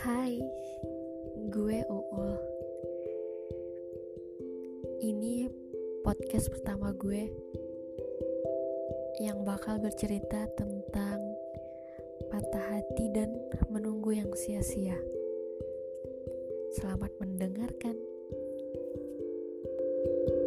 Hai, gue Uul. Ini podcast pertama gue yang bakal bercerita tentang patah hati dan menunggu yang sia-sia. Selamat mendengarkan. thank you